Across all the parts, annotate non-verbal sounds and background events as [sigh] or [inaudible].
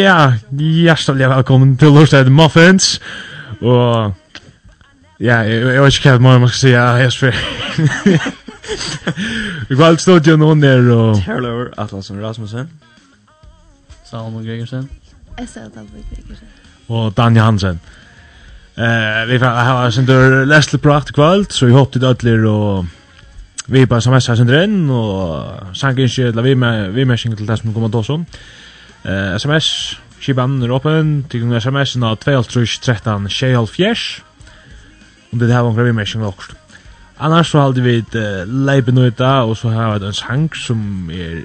Ja, hjertelig velkommen til Lorstein Muffins. Og Ja, jag vet inte vad man ska säga. Jag svär. Vi går alltså till någon där och... Terror Atlasen Rasmussen. Salmo Gregersen. Essa Dalby Gregersen. Och Dan Hansen. Eh, vi får ha sin där läsle prakt kvalt så vi hoppade öllir och vi bara som mest sin inn, och sank inte la vi med vi med singel till det som kommer då som. Eh, SMS Skibanen er åpen, til gong sms-en av 2.13.6.4 om det har några vimmärkning också. Annars så hade vi ett uh, leipenöta och så har vi en sang som är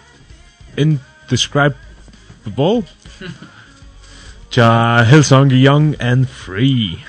indescribable. [laughs] Ja, Hillsong Young and Free.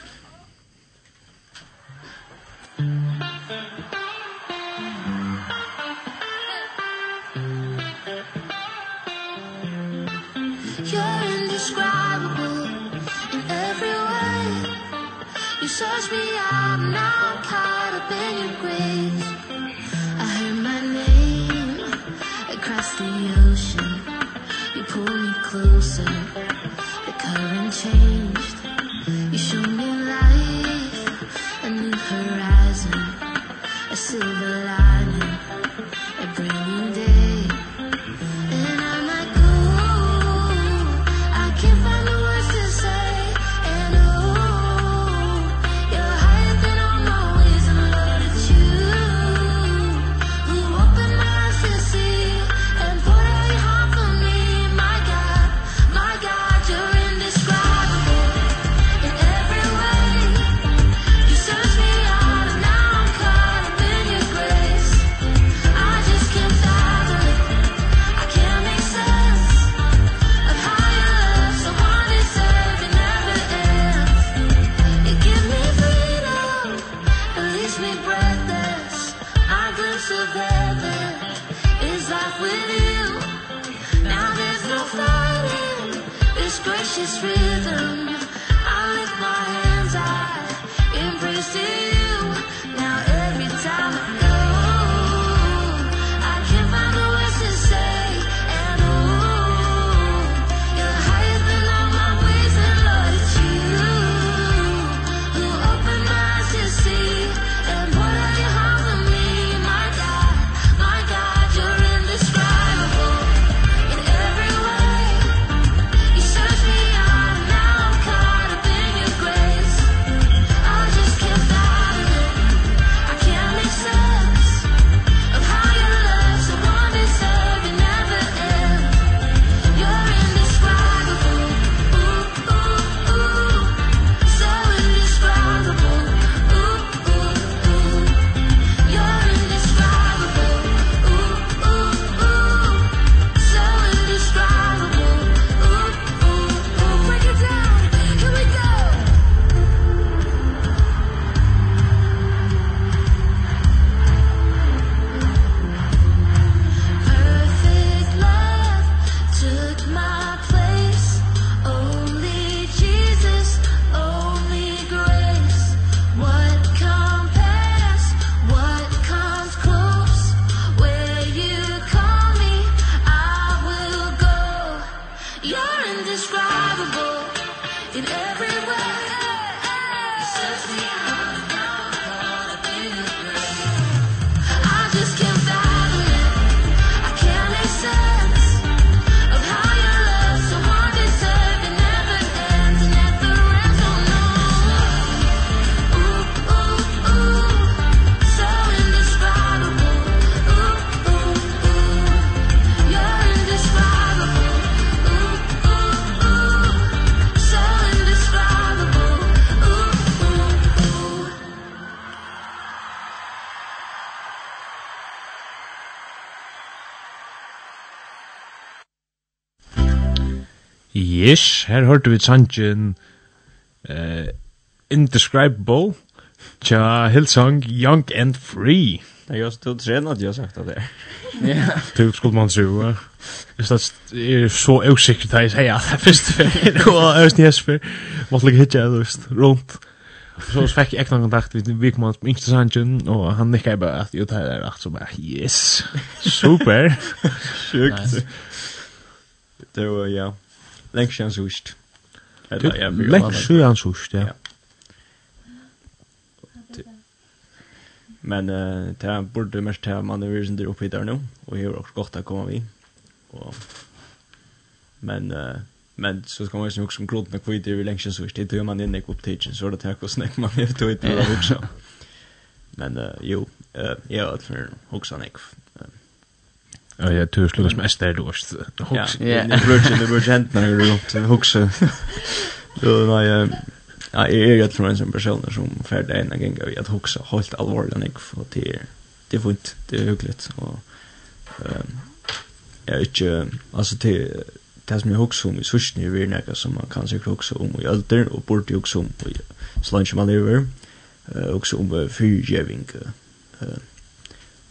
in every Ish, her hørte vi sangen uh, Indescribable Tja, Hillsong, Young and Free. Jeg har stått sen at jeg har sagt det Ja. Du skulle man tro, ja. Hvis det er så usikkert at jeg sier at det er første fyr, og Østen Jesper, måtte ligge hitje, du veist, rundt. Så fikk jeg ekna kontakt med Vikman som yngste sangen, og han nikka jeg bare at jo, det er rett, så bare, yes, super. [laughs] Sjukt. Det var, ja. Lengt siden sust. Lengt siden sust, ja. Men uh, det borde mest til man er virsen der oppe i der nå, og her er også godt å komme vi. Og, men, uh, men så skal man jo også som gråten med kvitt i lengt siden sust. Det tog man inn i opptidsen, så det tar ikke å snakke man er tog i det. [laughs] Men uh, jo, uh, jeg har hatt for hoksan ikke Ja, jag tror slukas mest där då. Ja, det brukar det brukar hända när du runt huxa. Då när jag Ja, jeg er ju tror en sånn person som ferdig en gang och at hoksa helt alvorlig när jag får till det er fint, det er hyggligt og ehm jag inte alltså till det som jeg hoksa om i sysken i virnäka som man kan sikkert hoksa om i alder og borde hoksa om i slange man lever uh, också om fyrgjeving uh,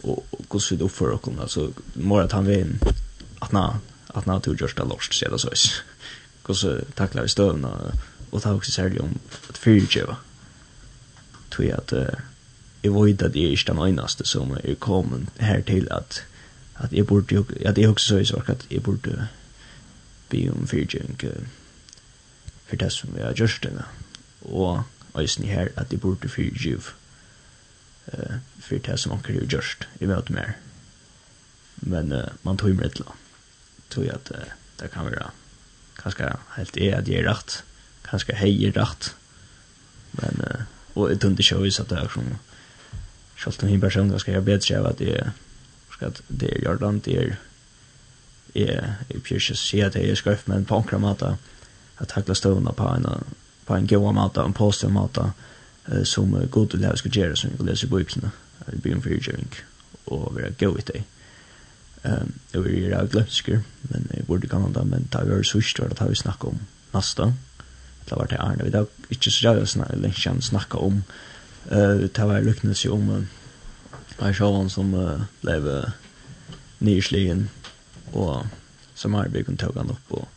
og hur ser det upp för och alltså mora han vem att na att na tog just det lost så det så is. Hur så tacklar vi stövna och ta också sälja om att fyrtjöva. Tror jag att jag vet att jag är den enaste som är kommen här till att att jag borde att jag också så is att jag borde be om fyrtjönk för det som jag just det. Och jag är här att jag borde fyrtjöva eh för det som onkel ju just i vet mer. Men uh, man tog ju rätt. Tror jag att uh, det kan vara kanske helt är att ge rätt. Kanske hej rätt. Men uh, och det inte show så att det är som Sjalt om himmel person ska jag bättre av att det ska att det är Jordan det är är i pjäs se att det är skräff men på en kramata att tackla stövna på en på en goa mata en påstå mata som uh, god til det skal gjøre som vi kan lese i bøyblene i byen for utgjøring og vi er gøy i det jeg vil gjøre av glømsker men jeg burde kan det men da vi var sørst var det da vi snakket om nasta det var det Arne. Vi da ikke så jævlig lenge siden snakket om uh, det var lykkende seg om Jeg så han som uh, ble uh, nysligen og som arbeid kunne tog han opp og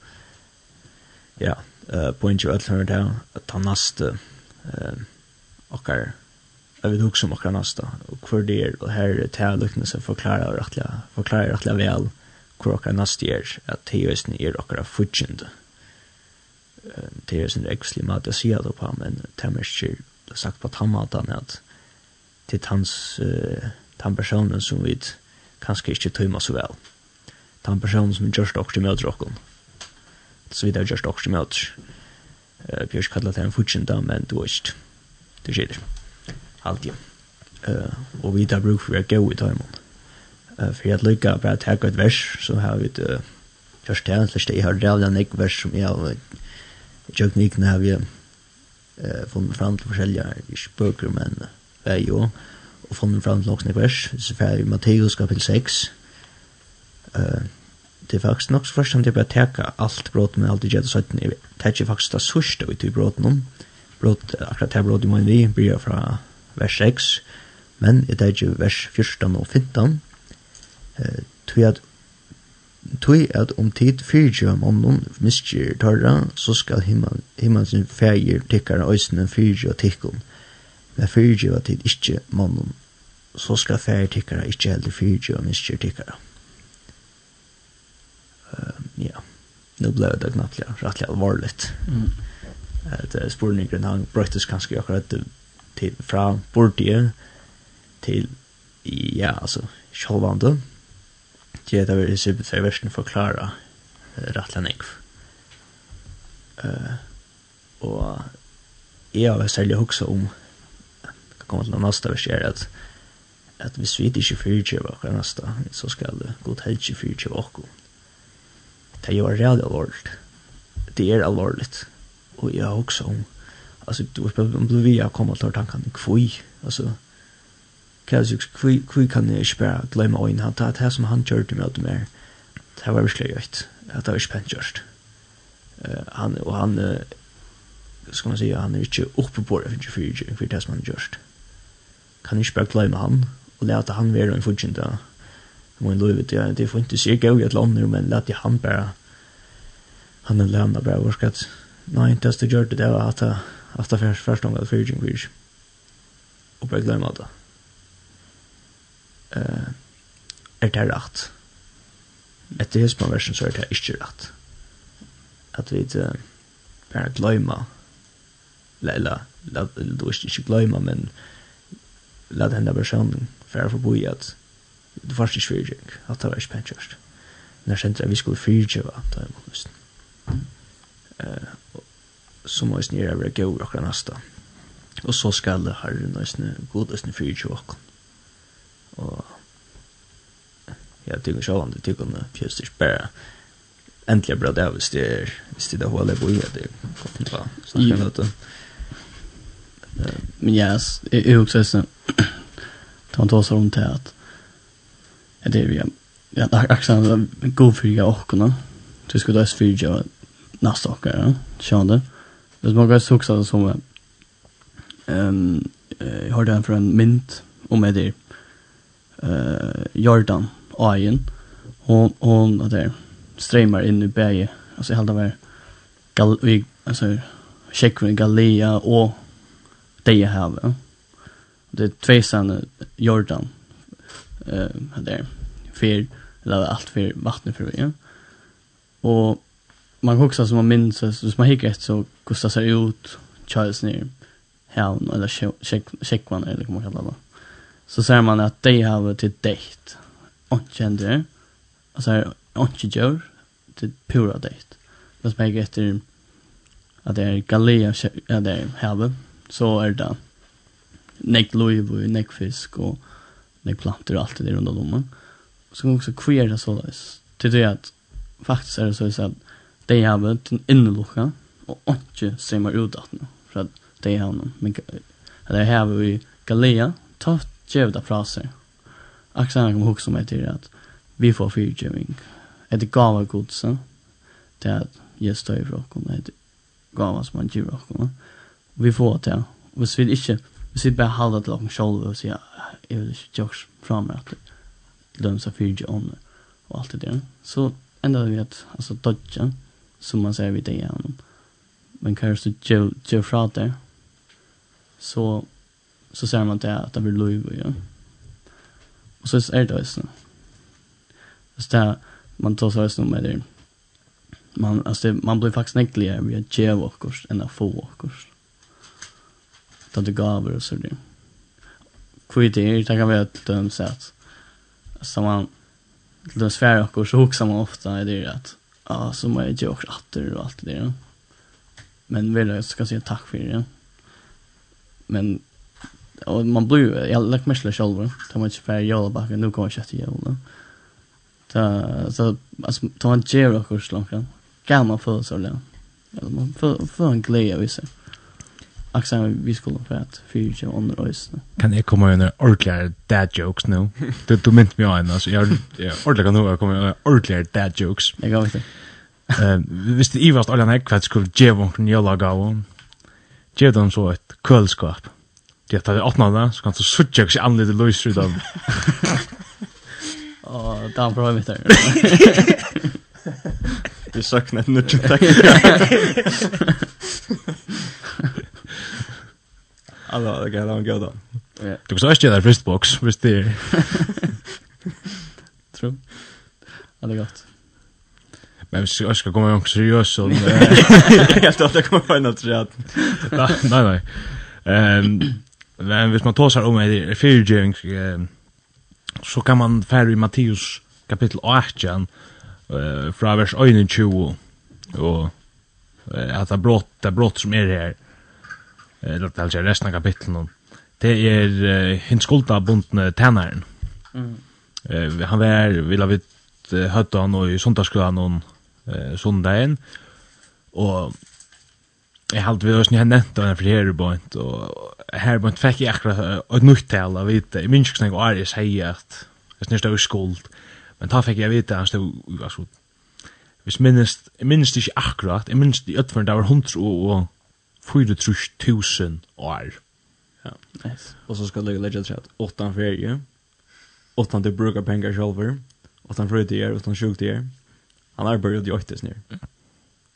ja, uh, på en kjøtt hørt her at han neste uh, okkar Jeg vil huske om okkar nästa och hvor det är och här är det til lukknelse förklara rättliga förklara rättliga väl hvor okkar nasta er, at teøysen er okkar fudgjende. Teøysen er ekselig mat å si då på, men temmerskir sagt på tammatan att till hans, uh, tan personen som vi kanske inte tøyma så väl Tan personen som gjørst okkar møter okkar. Så vidt er gjørst okkar møter. Uh, Bjørs kallar det en fudgjende, men du vet ikke det skjer alltid uh, og vi tar bruk for å gå i tøymon. uh, for jeg lykker bare å ta et vers så har vi det først til en slags jeg har rævlig en ikke vers som jeg har kjøkken ikke har vi uh, funnet fram til forskjellige ikke bøker men vei jo og funnet fram til noen vers. Så får vi Matteus kapel 6 uh, det er faktisk nok så først som det bare teka alt bråten med alt i gjør det 17 det er faktisk det sørste ut i bråten om brot, akkurat her brot i min vi, bryr fra vers 6, men i det er vers 14 og 15, eh, tog at Tui at om tid fyrtjø om noen miskjer tarra, så skal himmel himman sin feir tikkara øysene fyrtjø tikkum. Men fyrtjøva tid ikkje mannen, så skal fægir tikkara ikkje fyrtjø og miskjer tikkara. Uh, ja, nu blei det knapt rettelig alvorligt. Mm at uh, spurningen han brøttes kanskje akkurat til til fra bordet til ja, altså sjølvande til at det vil se betfær versen forklare rettelig nekv uh, og jeg har særlig hoksa om kommer til nästa vers at at hvis vi ikke inte fyrtje var kan så skal det god helge fyrtje och Det er jo det alvorligt. Det er alvorligt og jeg har også om altså, du vet om du vil jeg komme til tanken kvui alltså kanske kvui kvui kan jag spara glömma in han tar det som han gjør det med mer, det var virkelig rätt at det var ikke pent just Uh, han og han uh, ska man säga han är inte uppe på det för för för det som han gjort. Kan jag spara glömma han och låta han vara en fotjunta Men då vet jag det får inte se gå i ett land men låt han bara han lämnar bara vart Nei, det som gjør det, det var at at det første første omgang for Jing Virg. Og bare glemme det. Uh, er det rett? Etter hismanversen så er det ikke rett. At vi uh, bare glemme eller du er ikke glemme, men la denne personen fære forbi at det var ikke fyrtjeng, at det var ikke pentkjørst. Men jeg kjente at vi skulle fyrtjeva, da er man lysten eh, som måste ni göra gå og akkurat neste. Og så skal det nøysene god nøysene fyre til åkken. Og ja, det er sjåan, det tycker man fyrst det bare Äntligen bra det visst det är visst det håller på i det kommer godt til å snakke om. Men ja, jag är också så ta en tåsar om det att det är vi ja, akkurat god fyrja åkken. Du skulle da fyrja åkken nästa vecka, ja. 20. Det smakar också också som ehm jag hörde en från mint om med det. Eh Jordan Ayen hon hon att det strömmar in i berge. Alltså helt av gal vi alltså checkar Galea och det jag har. Det är två sanna Jordan eh där för eller allt för vattnet för ja Och man huxar som man minns så man hickar ett så kostar sig ut Charles ner Helm eller Checkman eller kommer man det. Så ser man att de har till dejt. Och kände alltså och gör till pura dejt. Men som hickar efter att det är Galea ja det är Helm så är det nek Louis och Nick Fisk och nek plantor och allt det runt omkring. Så kan också queera så där. Det att faktiskt är det så att de har en innelukka, og ikke strømmer ut at nå, for at de har noen. Men det har vi Galea, ta djevda fraser. seg. Aksan kom hugsa meg til at vi får fyrtjøving. Et gava godse, til at jeg støy for okken, et gava som han gir okken. Vi får til, hvis vi ikke, hvis vi bare halder til okken selv, og sier, jeg vil ikke gjøre fra meg at det lønner seg fyrtjøving og alt det der. Så enda vi at, altså, dodja, som man säger vid det igen. Men kanske så ger fra det så så ser man det att det blir lov ja. Och så är det alltså. Så där man tar så här med det. Man alltså det, man blir faktiskt näckligare vi att ge workers än att få workers. Då det gaver och så där. Kvit det kan vara ett dömsätt. Så man de svär och så också man ofta är det att ja, så må jag göra också atter och allt det där. Men väl jag ska säga tack för det. Men och man blir ju jag lägger mig själv själv. Ta mig till för jag bara nu kommer jag till igen. Ta så alltså ta en ger och kurs långt. Kan man få så där. Eller man får får en glädje av sig. Axel vi skulle för att fyra ju under oss. Kan jag komma in ordliga dad jokes nu? Du du mint mig an alltså jag ordliga kan nu komma ordliga dad jokes. Jag vet inte. Eh visst det Ivast alla näck kvart skulle ge von Njola gå. Ge dem så ett kölskap. Det tar det åttna så kan du switcha sig an lite loose through dem. Åh, där bra mitt där. Vi saknar ett nytt tack. [laughs] Alla, det kan han gå då. Du kan också göra fristbox, visst det. [laughs] True. är gott. Men hvis ska skal komma igång seriøs, så. [laughs] Jag tror att det kommer vara något rätt. Nej, nej. Ehm men hvis man tar om en fyrgjöng så kan man fære i Matteus kapitel 18 eh, fra vers 21 og eh, at det brott, det brott som er her eller det er resten av kapitlen, det er uh, hins skulda bundne tænaren. Mm. Uh, han var, vil ha vidt, uh, høtta han og i sundagsskolan noen uh, sundagen, og jeg halte vi også nye nevnt av den for her bort, og her bort fikk jeg akkurat et nytt tal av vite, jeg minns ikke snakke år jeg sier at jeg snart er skuld, men da fikk jeg vite at han stod, altså, hvis minnes, jeg minnes ikke akkurat, jeg minnes i øtferen, det var hundre og, og 4.000 år. Ja. Yes. Och så ska du lägga till att åttan ferie, åttan du brukar pengar själva, åttan fröjtier, åttan sjuktier. Han har börjat i åttis ner.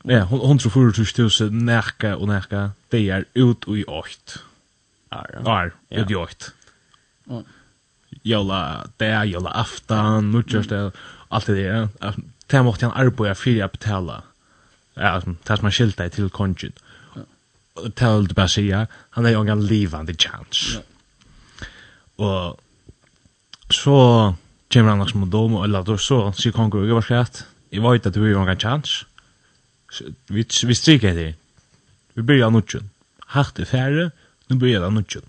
Ja, hon hon tror 4.000 närka och närka, det är ut och i ått. Ja, ut i ått. Jola, det är jola aftan, nu just det, allt det där. Det måste han arbeta för att betala. Ja, det som man skiltar till konjunkt tål bara säga, han är ju en livande chans. Og så kommer han liksom mot dem och eller då så sier kan gå var skratt. jeg vet at du har en chans. Vi vi stryker det. Vi börjar nutchen. Hatt er færre, nu börjar det nutchen.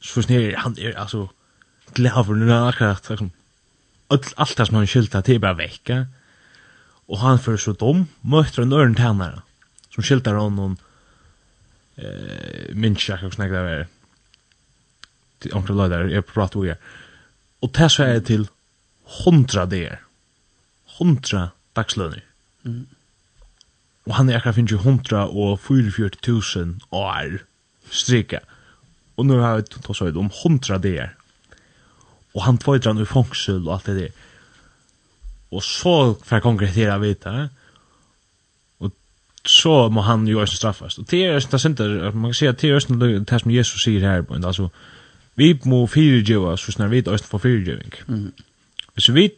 Så snär han är alltså glaver nu när akkurat liksom allt det som han skylta till bara vecka. Och han för så dom möter en örn tjänare som skyltar honom eh minns jag också när det var till onkel Lodar jag pratade med. jag och det så är till 100 där 100 dagslöner mm. och han är akkurat finns ju 100 och 44.000 år strika. Och nu har vi tagit så om 100 där och han tvådrar i fångsel och allt det där och så för konkretera vita så må han ju också straffas. Och det är det synder, man kan säga att det är det som Jesus säger här på, alltså vi må fyrgeva så snar vi också får fyrgeving. Mm. Hvis vi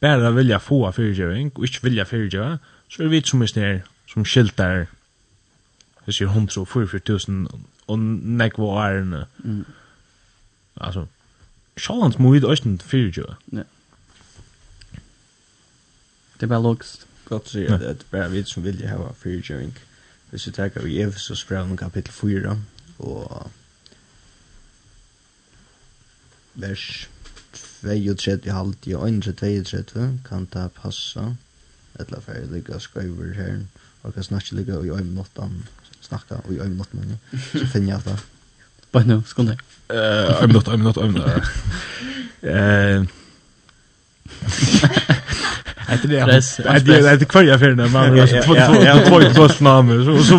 bara vilja få fyrgeving og ikke vilja fyrgeva, så er vi som er snär, som skiltar det är 100 och 44 000 och nekva åren. Mm. Altså, Sjallans må vi också fyrgeva. Ja. Det är bara logiskt gott sier at det bara vi som vill ha fyrtjøring. Hvis vi tenker i Efesos brevn kapitel 4 og vers 32 halvt i 32 kan ta passa? Eller fer ligga skriver her og kan snakka ligga i ein nottan snakka i ein nottan men [laughs] så finner jeg det but no skunda eh i'm not i'm not i'm not [laughs] eh. [laughs] Det Etter det, etter etter kvar jag förna man har två två två två namn så så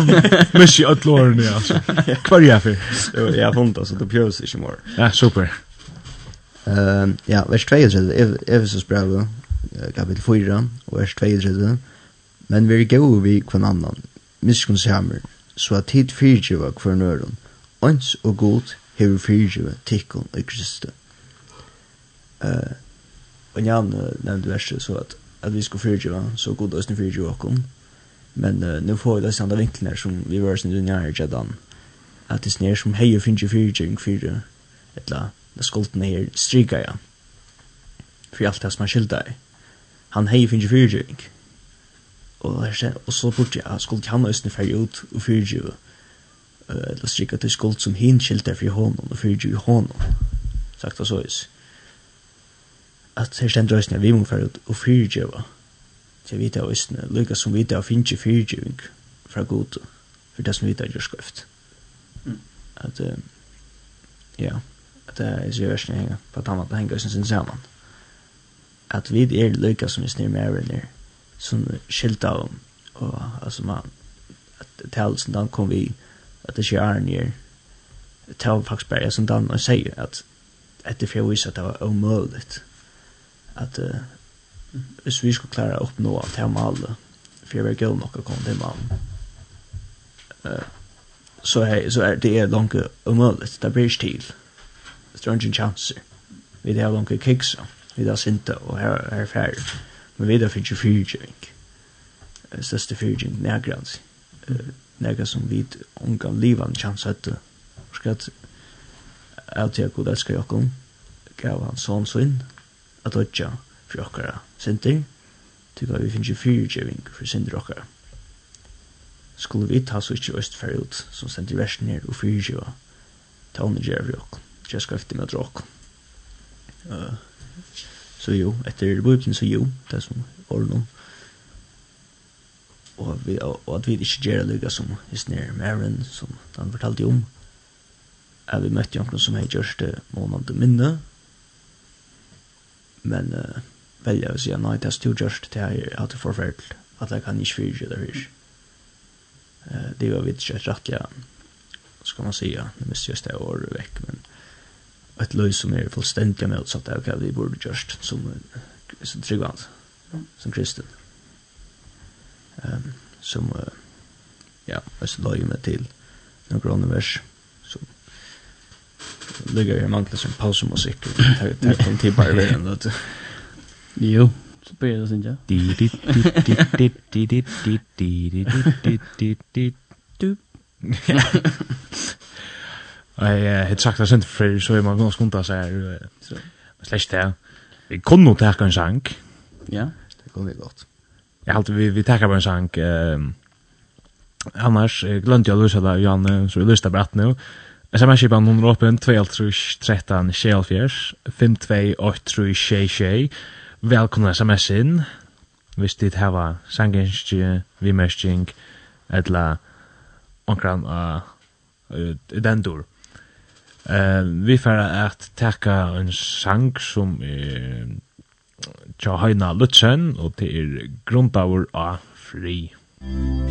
mycket att låren alltså. Kvar jag för. Jag har funnit alltså det pjörs inte mer. Ja, super. Ehm ja, vers 2 är Efesos brev kapitel 4 och vers 2 är Men vi går vi kvar annan. Miskunns hammer. Så att tid fyrtjuva kvar nörden. Ons og god hevur fyrtjuva tikkun og Uh, og Jan uh, nevnte verset så at at vi skulle fyrtjua, så god oss nu fyrtjua. Men uh, nu får vi dessa andra vinklar som vi var sin dunjær i redan. at det snir som heier finns ju fyrtjua fyra, etla, där skolten här strykar jag. För allt det som han skildar. Han hejer finns ju fyrtjua. Och, och så borde jeg skulle han östna färg ut och fyrtjua. Uh, eller strykar till skuld som hin skildar för honom och fyrtjua honom. Sagt og så is at her stendur æsne vi mung fyrir og fyrirgjeva til vita og æsne lykka som vita og finnje fyrirgjeving fra god for det som vita er skøyft at ja at det er sier versene henga på at han måtte henga sin saman. At vi er lykka som vi snir mer enn er som skilta om og altså man at talsen dan kom vi at det skjer arn er tal faktisk bare som dan og sier at etter fyrir vise at det var omøyligt at uh, hvis vi skulle klare å oppnå at jeg må alle, for jeg var gøy nok å komme til mannen, uh, så, er, så er det er langt umulig, det blir ikke til. Det er ingen chanser. Vi har langt kiksa, vi har sinta og her, her færre, men vi har finnes jo fyrtjøring. Største fyrtjøring, nærgrans. Uh, Nærgra som vi unga livan chans hette. Skal at jeg god elskar jokken, gav han sånn svinn, at dodja for okkara synder, tykker vi finnes jo fyrirgjeving for synder okkara. Skulle vi ta så ikke øst fer ut, som sender versen her, og fyrirgjeva, ta under gjerra vi okk, gjer skrifting med drak. Uh, så jo, etter bøyblin så jo, det som ordnum, og, vi, og at vi ikke gjør lykka som hisner Maren, som han fortalte om, at vi møtte jo noen som har gjort det månande minne, men uh, velja å si at nei, det er stort gjørst det er at det er forferdelig, at det kan ikke fyrt eller fyrt. Uh, det var vidt ikke rettelig, skal man si, ja, det mest just det året vekk, men et løy som er fullstendig med utsatt det, ok, vi burde gjørst som, som tryggvand, som kristen. Um, som, uh, ja, løy meg til noen grånevers, ligger i mangla som pausemusik. Det er en tid bare ved en løte. Jo, så blir det sånn, ja. Jeg har sagt det sent før, så er man ganske skundt av seg her. Slash det. Vi kunne nok takke en sang. Ja, det kunne vi godt. Jeg halte vi, vi takker bare en sang. Um, annars, jeg glemte jeg å løse det, Janne, så jeg løste det bare at nå. SMS-kipan nummer åpen 2-13-24-528-36 Velkomna SMS inn. Hvis dit hava sangenskje, vimerskjeng, edla onkran av uh, den dendur. Uh, vi færa at teka en sang som er tja Heina Lutzen, og det er grundavur av fri. Musik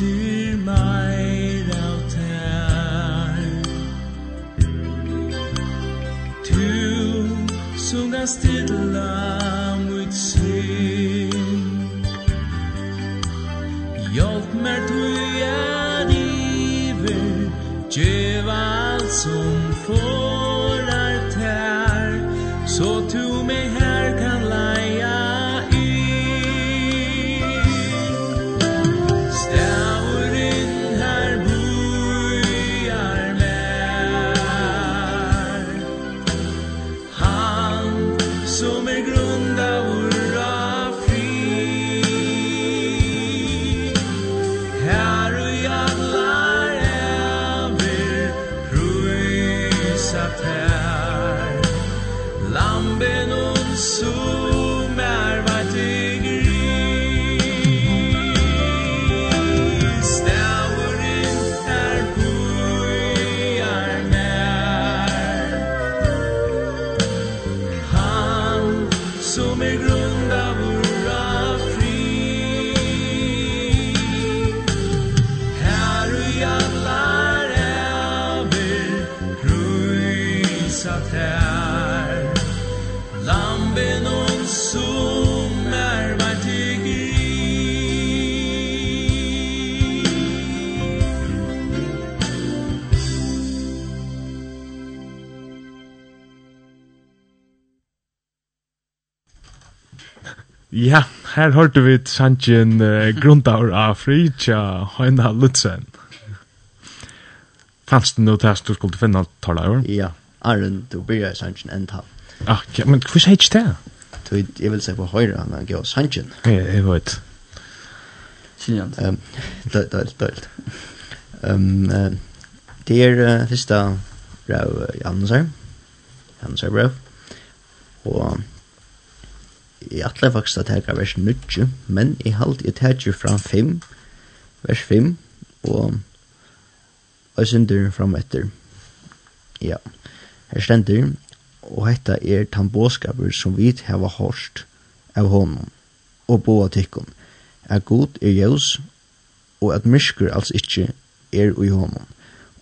til mig lautar Tu sungas til her hørte vi sannsyn uh, grundaur av Fritja Høyna Lutzen. Fanns det noe test du skulle finne tala over? Ja, Arren, du blir sannsyn enn tal. Ah, ja, men hva ikke det? Jeg vil se på høyre han gav sannsyn. Ja, jeg vet. Siljant. Um, dølt, dølt, dølt. Um, uh, det er uh, fyrsta brev Jansar. Jansar brev. Og jeg atle faktisk at jeg vers 9, men jeg halte jeg tager fra 5, vers 5, og jeg synder fram etter. Ja, her stender, og hetta er tambåskaper som vi hava hårst av honom, og boa tikkum, at god er jævs, og at myrskur alls ikkje er ui honom.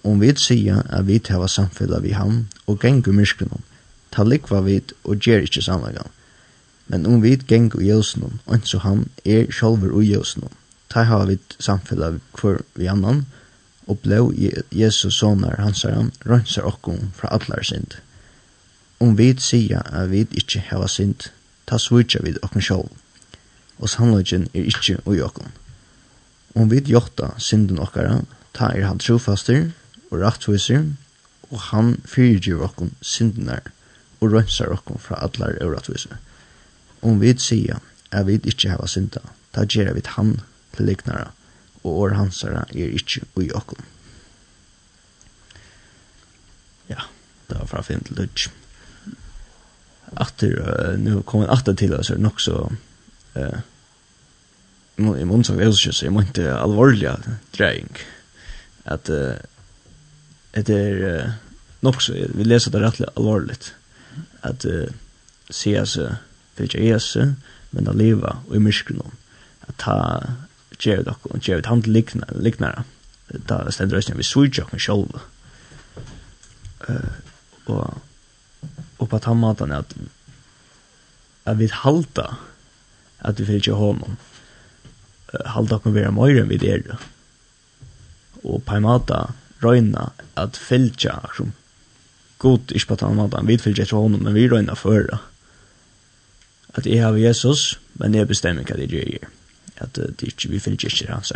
Om vi sier at vi hava samfella vi ham, og gengur myrskunom, ta likva vid og gjer ikkje samlegan Men om vi geng i jøsnum, og så han er sjálfur i jøsnum, ta hava vi samfellag hver vi annan, og blå Jesus sonar hansaran rønsar okkum fra allar sind. Om vi sia at vi ikkje hava sind, ta svurja vid okkom sjolv, og sannleggen er ikkje ui okkom. Om vi jokta synden okkara, ta er han trofaster og rattviser, og han fyrirgjur okkom syndenar og rønsar okkum fra allar euratviser. Om vi sier at vi ikke har synda, ta gjør vi han til liknare, og år hansara er ikke ui okkom. Ja, det var fra film til dødj. Atter, uh, nu kom en atter til oss, er nok så... Uh, I måndag er også ikke, jeg må ikke alvorlig dreying. At uh, det er uh, nok så, vi leser det rettelig alvorligt. At uh, sier seg fylgja Jesu, men a leva og i myskrenum, at ta gjer dok, og gjer hand liknara, da stendur æstnir vi suja okken sjolva. Uh, og, og på tann matan at, at vi halda at vi fylgja honom, uh, halda okken vera møyre enn vi er, og på en mata røyna at fylgja, som god, ikke på tann matan, vi fylgja etter honom, men vi røyna føra, at jeg har Jesus, men jeg bestemmer hva det gjør. At det ikke, vi fylger ikke hans,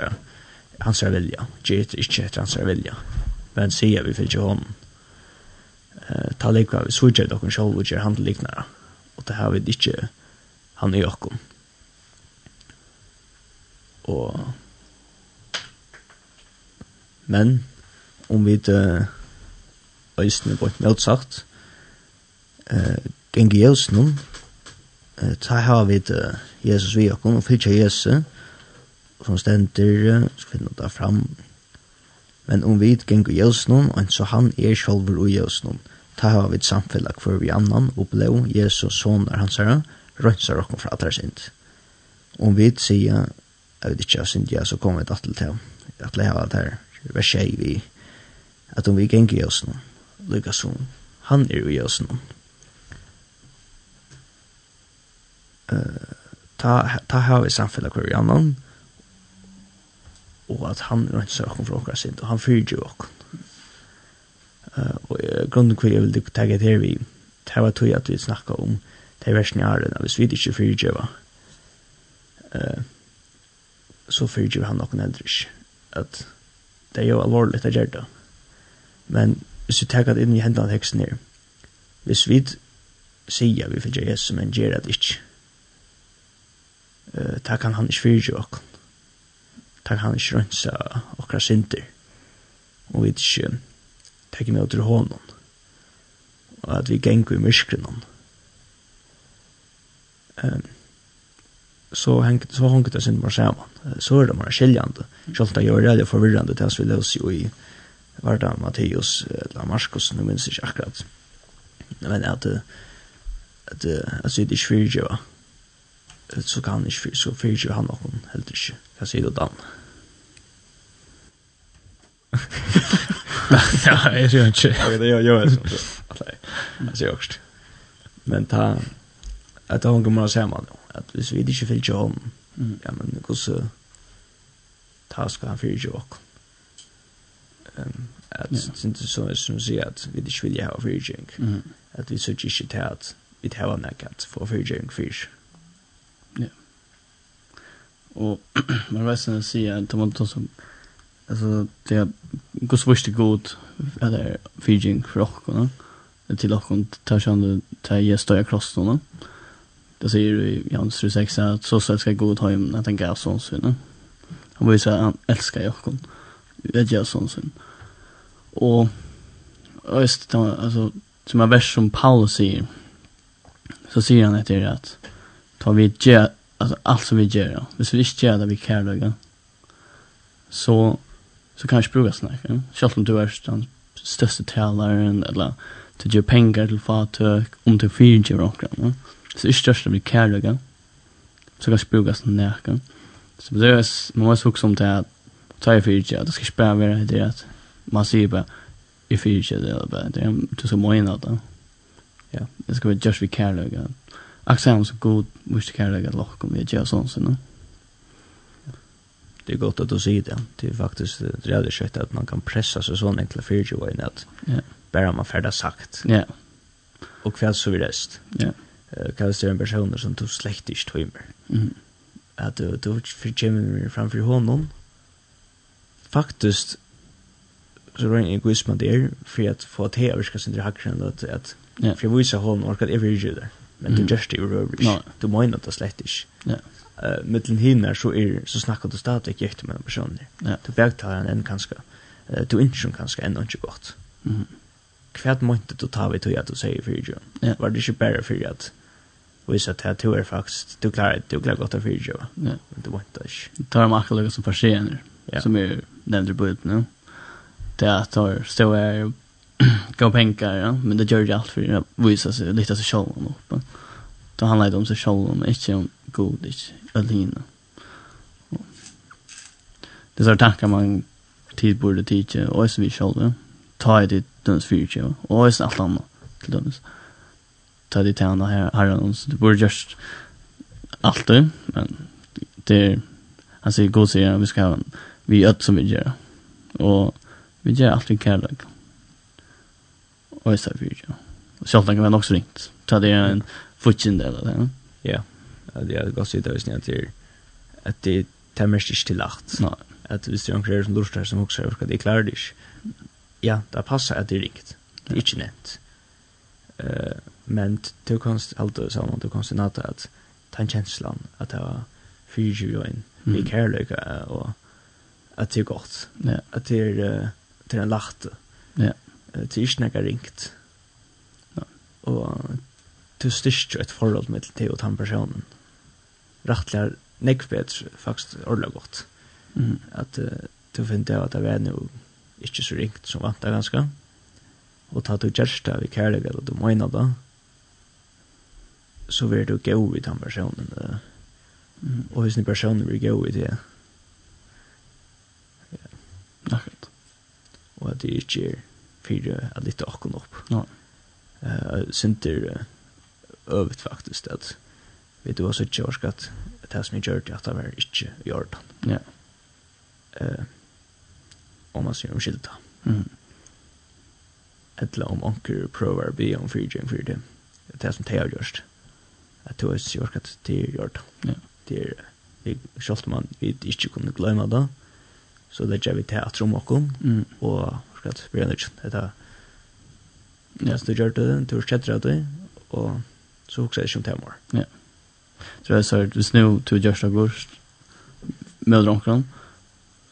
hans er vilja. Gjør ikke etter hans er vilja. Men sier vi fylger honom. Uh, ta likva vi sørger dere selv og gjør han liknere. Og det har vi ikke han i okkom Og men om vi det øyne på et møtsagt, uh, gengi gjengjøs noen, ta har vi det Jesus vi okkom og fylgja Jesus som stender skal vi nå fram. Men om vi geng i Jesus og så han er sjolver i Jesus ta har vi samfellag for vi annan og blå Jesus son er hans herre rønsar okkom fra atrar sind om vi sier jeg vet ikke av sind ja så kommer vi tatt til til at leva at her vers vi at om vi geng i Jesus som han er i Jesus ta ta har vi samfelag kvar annan og at han rønsar okkum frá okkar sind og han fyrju okkum. Eh og grunnen kvar eg vil ta get her við hava tøy at við snakka um tey versni árin av svidiske fyrju va. Eh så fyrju han okkum eldrish at det er jo alvorligt at gjøre det. Men hvis vi tar det inn i hendene teksten her, hvis vi sier vi fylgjer Jesus, men gjør det ikke, uh, det kan han ikke fyrtje okken. Det kan han ikke rønsa okra synder. Og vi ikke tekke med til hånden. Og at vi gengur i myskrenon. Um, så hengt så hengt det sin mer sammen. Så är det mer skiljande. Själva det gör det förvirrande tills vi löser ju i varda Matteus eller Markus nu minns jag akkurat. Men att att att det är svårt ju så kan han ikke, så fyrer ikke han noen, helt ikke. Hva sier du, Dan? [laughs] Ja, jeg sier han ikke. [laughs] Ok, det gjør jeg sånn. Jeg sier også. Men ta, at han kommer å se man, at hvis vi ikke fyrer ikke hånden, ja, men hvordan, ta skal han fyrer ikke åkken. Um, at, som som sier, at vi ikke vil ha fyrer ikke, at vi sier ikke til at vi tar nekket for fyrer ikke Och man vet sen se at man tar som alltså det är gus visst god eller fijing för och va. Det till och med tar sjön det tar ju stöja kross då. Det säger ju Jans 36 att så så ska god ha hem att tänka sån så Han vill säga han älskar jag Det gör sån sån. Och just alltså som en vers som Paulus säger så säger han att det är att ta ett alltså allt som vi gör. Hvis vi inte gör det vi kärlöga så så kanske brukar snacka. Själv om du är den största talaren eller du ger pengar till fatök om du fyrger och Ja. Så är största vi kärlöga så kanske brukar snacka. Så det är man måste också om det att ta i fyrger. Det ska inte bara vara det att man säger bara i fyrger eller bara det du ska må in allt. Ja, det ska vara just vi kärlöga. Mm Axel så god måste kan lägga lock om vi gör sånt sen. Det är gott att du säger det. Det är faktiskt det är skött att man kan pressa sig så enkla fyrtio var inne att ja. bara man färdas sagt. Ja. Och kväll så vi rest. Ja. Kan det en person som tog slektiskt timer. Mm. Att du du för Jimmy framför honom. Faktiskt så var en egoism där för att få att hävska sin dragkran att att för vissa håll orkat every där men du just det jo røver. Du menar det slett inte. Ja. Uh, mittlen hinner så, är så snackar du stadigt ikke ekte med noen personer. Ja. Du bergtar han en kanskje, eh du inte innskjøn kanskje enn ikke gott. Mhm. Kvärt måste du ta ved till att du säger för jo? Ja. Var det ikke bare for at visa att du är faktiskt, du klarer du klarar gott av for jo, ja. men du måtte ikke. Du tar med akkurat som forsener, ja. som er nämnde i bøyden, nu. det är att du står her [clears throat] gå pengar, ja. men det gör ju allt för att visa sig lite litt av om selv då handlar Det om seg selv om, inte om god, inte alina Det är sånne tanker man tid borde tidse, och så vi selv, ja. ta i ditt dømes fyrtje, ja. og også alt annet til. Ta det till andra här her og så det borde just alt det, men det är han sier, god sier, vi ska ha vi øde som vi gör och vi gör allt vi kærlighet. Och så vidare. Och så tänker man också ringt. Ta det en futchen där eller Ja. Det är gott sitt där snart till att det tämmer sig till lacht. Nej. Att vi ser omkring som lustar som också överkar det klarar dig. Ja, det passar att det är rikt. Det är inte nett. Eh, men du kanst alltså så man du kanst nata att ta en känslan att det var fyra ju in. Vi kärlekar och att det är gott. Ja. Att det är till en lacht. Ja det er ikke noe ringt. Ja. Og du styrst styrker et forhold med til og den personen. Rattler nekk bedre, faktisk ordentlig godt. Mm. At uh, du finner det at det er noe ikke så ringt som vant det ganske. Og ta du gjørst det ved kærlighet eller du mener det, så vil du gå i den personen. Uh. Mm. Og hvis den personen vil gå i det, ja. Akkurat. Og at det ikke er för att lite och upp. Ja. Eh synter övet faktiskt att vet du vad så tjock att det här som jag att det var inte gjort. Ja. Eh om man ser om skilta. Mm. Eller om onker provar be om fyrjing för det. Det här som det har. Att du har så tjock att det är gjort. Ja. Det är vi skalt man vi inte kunde glömma det. Så det jag vi teatrum och kom och akkurat vi er nødt er Ja, så du gjør det, du har kjetter det, og så hukser jeg ikke om det mer. Ja. Så jeg sa, hvis nå du gjør det går, med omkring,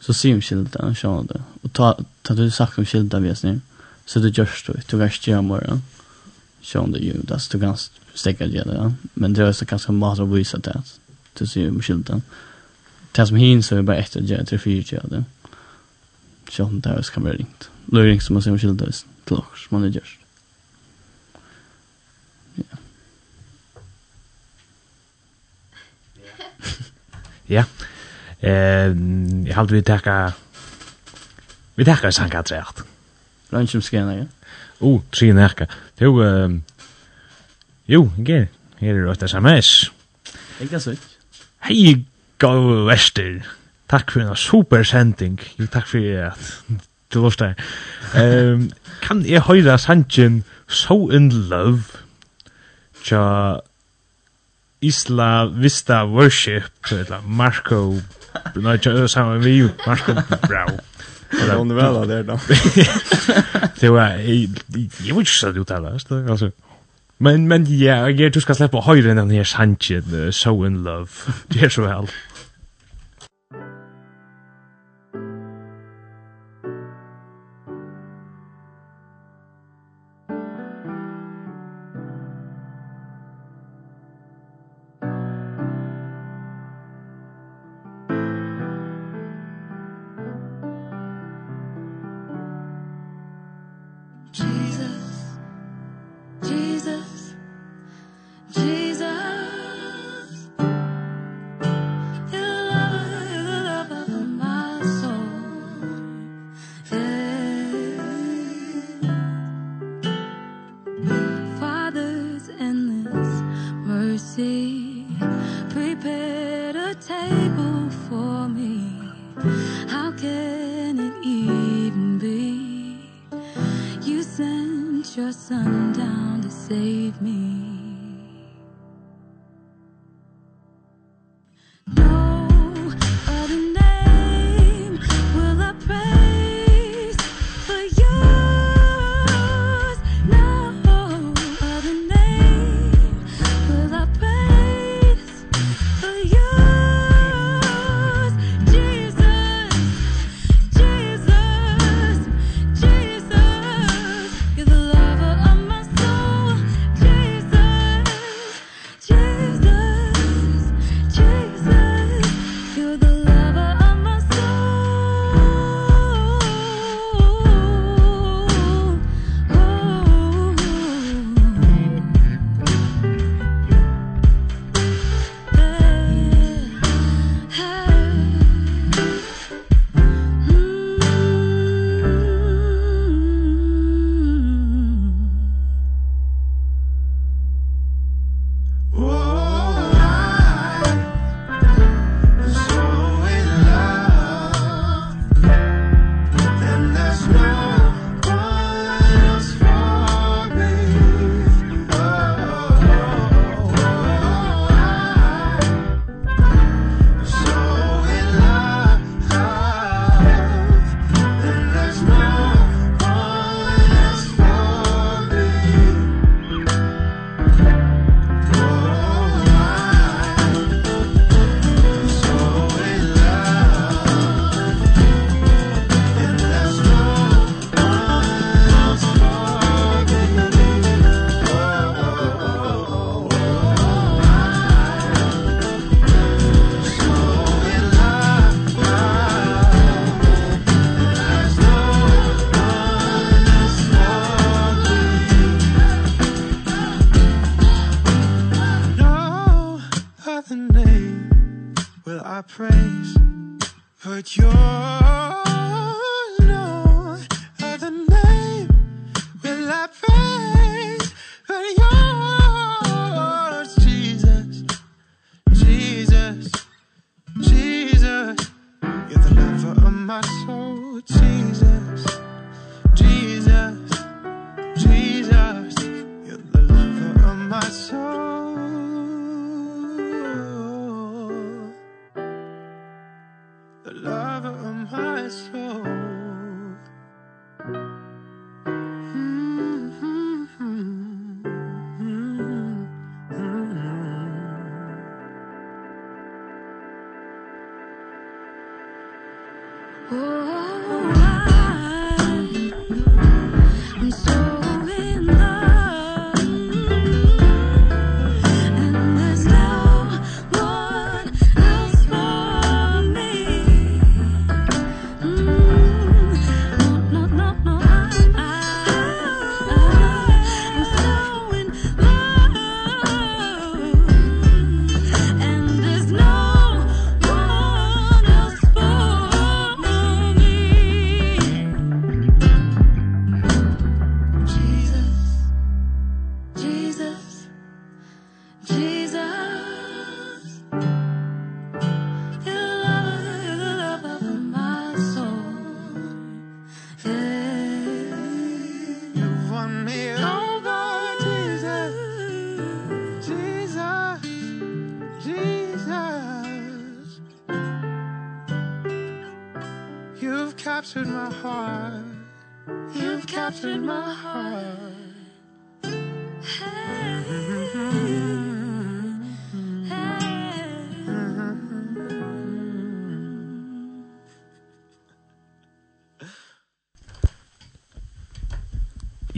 så sier vi skilda, skjønner det. Og ta, ta du sagt om skilda vi er snill, så du gjør det, du kan ikke gjøre mer, skjønner du jo, du kan stekke det, ja. Men det er også ganske mat å vise det, du sier om skilda. Det som hin så er bare etter å gjøre det, det er fire gjør det. Skjønner du, det kan være ringt løring som man ser om kildes til oss, man er gjørst. Ja. [laughs] Ja. Eh, jeg halte vi takka vi takka sanka treat. Ranchum skena, ja. Oh, tre nakka. Jo, ehm Jo, ge. Her er det SMS. Ikke så. Hei, go Wester. Takk for en super sending. Jo, takk for at du lust der. Ehm kan eg høyra Sanchen So in Love? Ja Isla Vista Worship eller Marco Nei, jeg sammen med jo, Marco Brau. Det er under vel der da. [laughs] Det var, jeg vil ikke så det uttale, altså. Men, men ja, jeg tror du skal slippe å høre den her sanjen, So in Love. Det er så vel.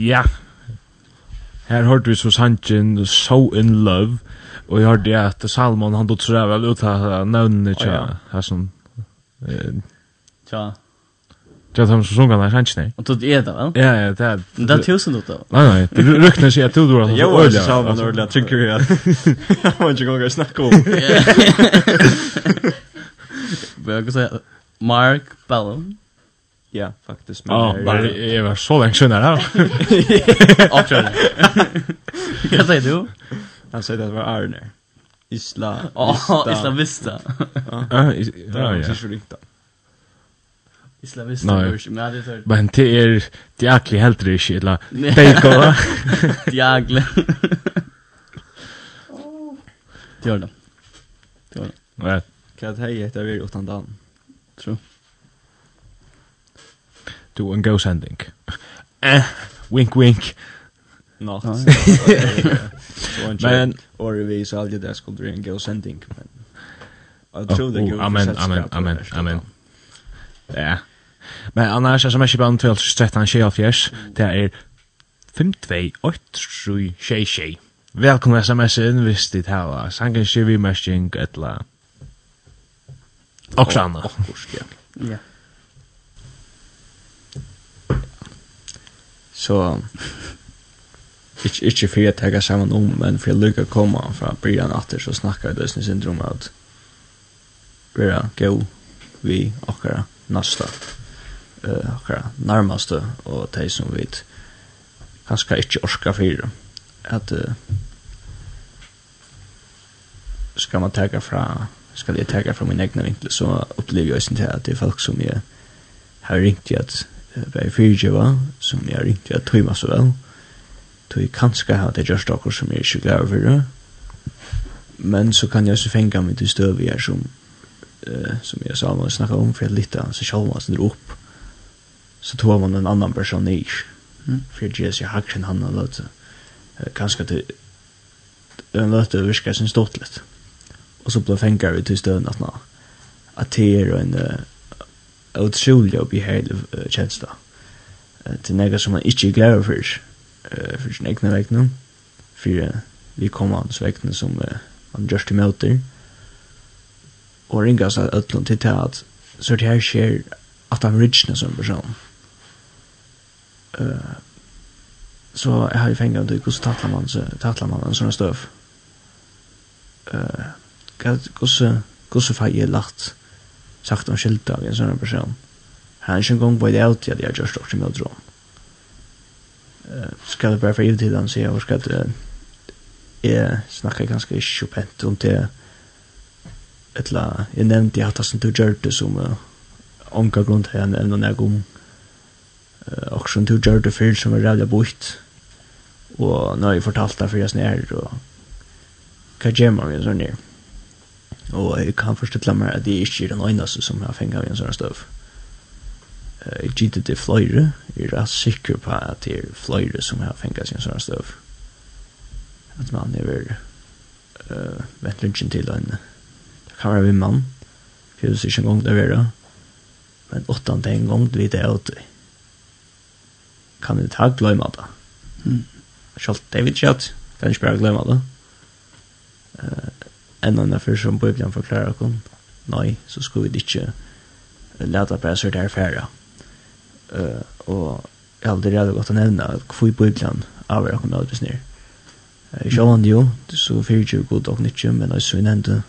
Ja. Her hørte vi så sannsyn So in Love, og jeg hørte at Salmon han tog så vel ut av nøvnene tja, her som... Eh, Tja. Tja, de som sunga den sannsyn her. Og tog det da, vel? Ja, ja, det er... Men Det er tusen ut da. Nei, nei, det rykner seg at du drar han så øyla. Jo, Salman øyla trykker jeg at han var ikke gong å snakke om. Ja. [laughs] Bør jeg ikke si Mark Ballum. Ja, faktiskt. Men ja, bara jeg var så länge sedan här. Avkörd. Vad säger du? Han säger att det var Arne. Isla. Ja, Isla Vista. Ja, ja. Det var är så riktigt. Isla Vista. Nej, det är Men det är jäkligt helt det riktigt. Eller [laughs] bacon. Jäkligt. Det gör [laughs] det. Det gör det. Nej. Kan jag ta hit där vi utan dan. Tror to en go sending. [laughs] Eh, wink wink. Not. [laughs] [laughs] Men or vi så aldrig det skulle en go sending men. Jag tror det går. Amen, amen, amen, amen. Ja. Men annars som är skipan 12 13 tjej av fjärs, det är 52836. Velkommen sms inn hvis dit hava. Sangen skivi mesting etla. Og sanna. Ja. Ja. Så ikke, ikke for jeg tenker sammen om, men for jeg lykker å komme fra Brian Atter, så snakker jeg døsne syndrom at vi er gå vi akkurat nasta, uh, akkurat nærmeste, og de som vi kanskje ikke orsker for at uh, skal man tenke fra skal jeg tenke fra min egne vinkel, så opplever jeg også til at det er folk som jeg har ringt i at var fyrtjeva, som jeg ringte at tøyma så vel. Tøy kanskje ha det gjørst okkur som jeg er ikke glad over. Men så kan jeg også fenga meg til støv her som, uh, som jeg sa man snakka om, for jeg lytta så seg sjalva sin opp. Så tog man en annan person i, Mm. for jeg gjør seg hakker enn han har løtt. Kanskje til en løtt det virker sin stått litt. Og så ble fenga vi til støvn at nå. at det er en Uh, utrolig og behagelig uh, kjensla. Uh, til nega som man ikke er glad for, uh, for sin egna vegna, for uh, vi kommer hans vegna som uh, han gjørs til møter, og ringa seg utlån til til at så det her skjer at han ridsna som person. Uh, så jeg har jo fengt av det, hvordan tattler man, så, tattler man en sånn støv? Uh, hvordan, hvordan får jeg lagt? sagt om skilta vid en sånn person. Han er ikke en gang på det alltid at jeg har gjort stort som jeg tror. Skal jeg bare for han sier jeg, skal det jeg snakker ganske ikke pent om det etla, jeg nevnte jeg hatt det som du gjør det som uh, onka grunn til jeg nevnte når jeg uh, og som du gjør det før som er rævlig bort og nå har jeg fortalt det for jeg snær og hva gjør man med en sånn her og jeg kan forstille meg at jeg ikke er den eneste som har fengt av en sånn støv. Jeg gitt det fløyre, jeg er rett sikker på at det er fløyre som har fengt av en sånn støv. At man er vel uh, vent lunsjen til en det kan være en mann, for det er ikke en gang det er men åttan det en gang det er det kan jeg ta glemme det. Mm. Selv det vet jeg kan ikke bare glemme det. Uh, enn enn för som Bibelen forklarer okkur, nei, så skulle vi inte leta på så der færa. Eh uh, og jeg har aldri gått godt å att få i Bibeln av okkur med det ner. Eh jag vann så fyrir ju god och inte men jag så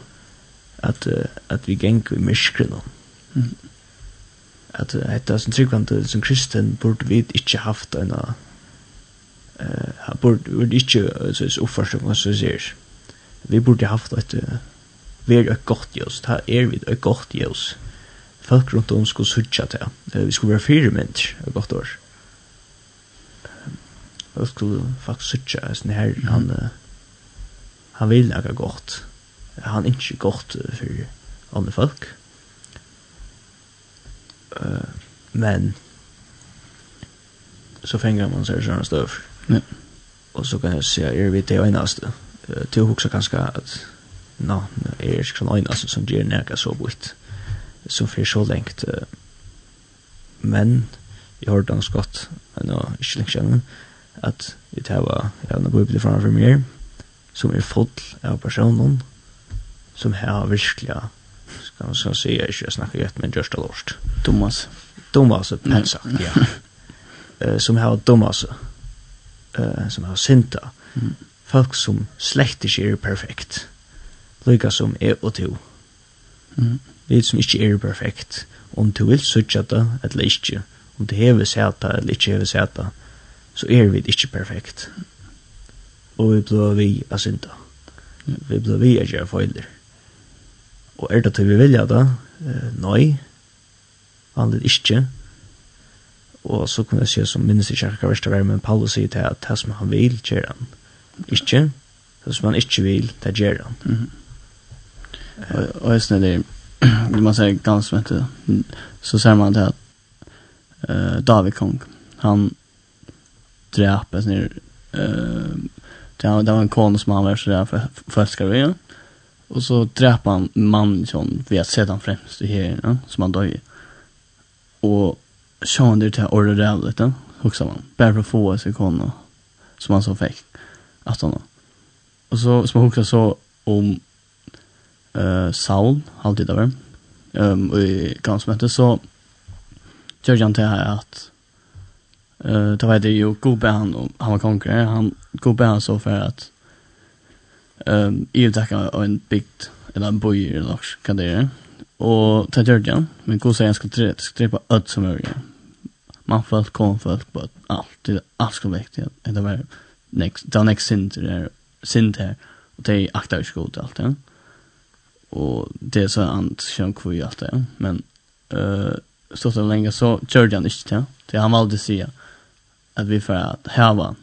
at, uh, at vi gäng i miskren. Mm. At uh, är som tryggvand som kristen burde vi inte haft en eh borde inte så uppförsök och så sägs vi burde haft et uh, vi er et godt jøs, här er vi et godt jøs. folk rundt om skulle sutja til, uh, vi skulle være fire mennesker et godt år jag skulle faktiskt söka sån här han uh, han vil något godt. han er ikke godt uh, for andre folk uh, men så fänger man sig sådana stöv. Ja. Och så kan jag säga, är vi det enaste? til å huske kanskje at nå, er ikke sånn øyne altså, som gjør nærke så bort som fyrir så lengt uh, men jeg har ganske godt men nå, ikke lengt kjennom at jeg tar jeg har noe bibel foran for meg som er full av personen som har virkelig skal man skal si, jeg ikke snakker gjett, men gjørst og lort. Thomas Thomas, pent sagt, ja. [laughs] Som har Thomas som har synta folk som slett ikke er perfekt. Lykke som er og to. Mm. Vi som ikke er perfekt. Om du vil søtja det, eller ikke. Om du hever seta, eller ikke hever seta, så er vi ikke perfekt. Og vi blir vi av synda. Vi blir vi av gjøre feiler. Og er det til vi vilja det? Eh, nei. Vanlig ikke. Og så kunne jeg si som minnes ikke akkurat verste verre, men Paulus sier til at det som han vil, gjør han. Mm ikke, hvis [clears throat] man ikke vil, det gjør han. Mm -hmm. uh, og jeg synes det, det man sier ganske vet du, så ser man det at uh, David Kong, han drepet sin, uh, det, var, en kone som han var så der for, for vi, og så drepet han mannen som vi har sett han fremst i her, ja, som han døg i. Og så han det til å orre det, ja, hoksa man, bare for å få seg kone som han så fikk. 18. Och så hvis man så om eh uh, Saul alltid där. Ehm um, i kampsmötet så gör han här att eh uh, det var det ju Gobe han han var konkurrent han Gobe han så för att ehm um, i utacka en bigt eller en boy eller något kan det är. Och ta Georgian, men Gobe säger han ska strippa öd som möjligt. Man får allt, kom för allt, allt, allt ska väcka det. Det var next den next synd där synd här och det aktar ju gott allt ja. og det er så ant som kvui allt ja. Men uh, så så lenge så körde han ikke til, Det han valde si at vi får at häva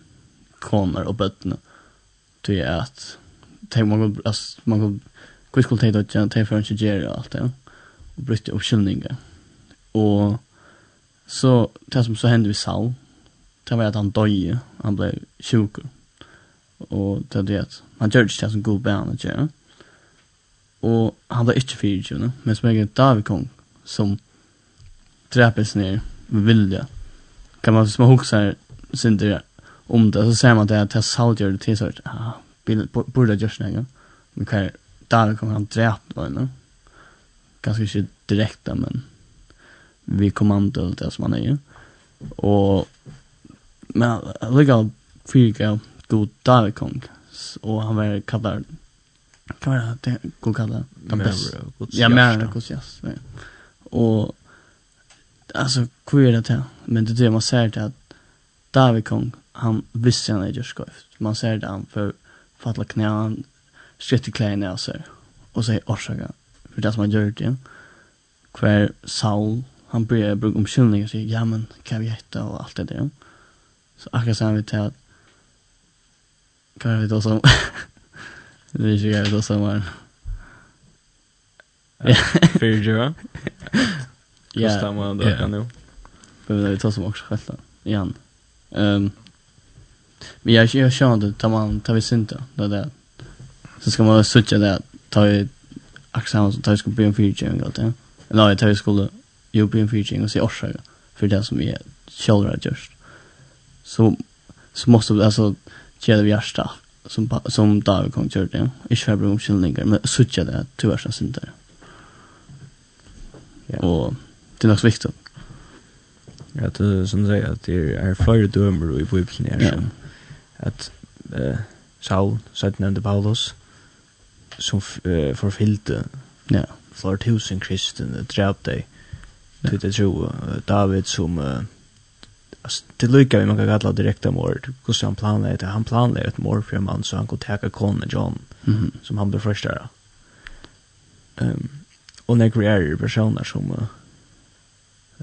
kommer og bøttene, til at tänk man går altså, man går kvist skulle tänka att jag tänker ikke att alt det, ja. Och bryta upp skyldningar. Så det som så hendte vi Saul det var at han døde, han ble sjuk. Og det er det. at Han gjør ikke det som god bär han gör. Och han blev inte fyrtjuvna, men som egen David Kong, som drepes ned med vilja. Kan man hvis man husker sin det om det så ser man det at jeg salt gjør det till så att ah, borde görs någon. Men hva er David Kong, han drept, var Ganske ikke direkte, men vi kommando det som han är. Og Men lukka fyriga god David kong och han var kallad kan vara det god kallad den bästa. Ja, mer Guds jas. Och alltså hur är det här? Men det är det man säger till att David kong han visste han är just skövt. Man säger det han för fattla knä han skrätt i kläderna och så och säger orsaka för det som han gör det. Kvar Saul han börjar bruka omkyllningar och säger ja men kan vi hitta och allt det där. Så akkurat sen vi [laughs] tar Kan vi ta som [laughs] Det är ju gärna som var Ja Fyra Ja? Kostar man då kan nu Men vi tar som också själv Igen Ehm Men jag jag kör det tar man tar vi synta då där Så ska man söka där Ta vi axeln så tar vi ska bli en feature och allt det. Nej, tar vi skulle ju bli en feature och se orsaka för det som är själva just så, så måste vi alltså göra det hjärta som, som David kom till det. Inte för att bli omkylningar, men suttja det till värsta synder. Ja. Och det är nog viktigt. Ja, det som säger att det är flera dömer i Bibeln här som att eh, Saul, så nämnde Paulus, som uh, förfyllde ja. flera tusen kristna, drab dig. Ja. Det tror David som uh, alltså det lukar vi man kan kalla direkta mord. Hur så han planerar det? Han planerar ett mord för en man så han går täcka konen John mm -hmm. som han blir första. Ehm um, och när det är personer som eh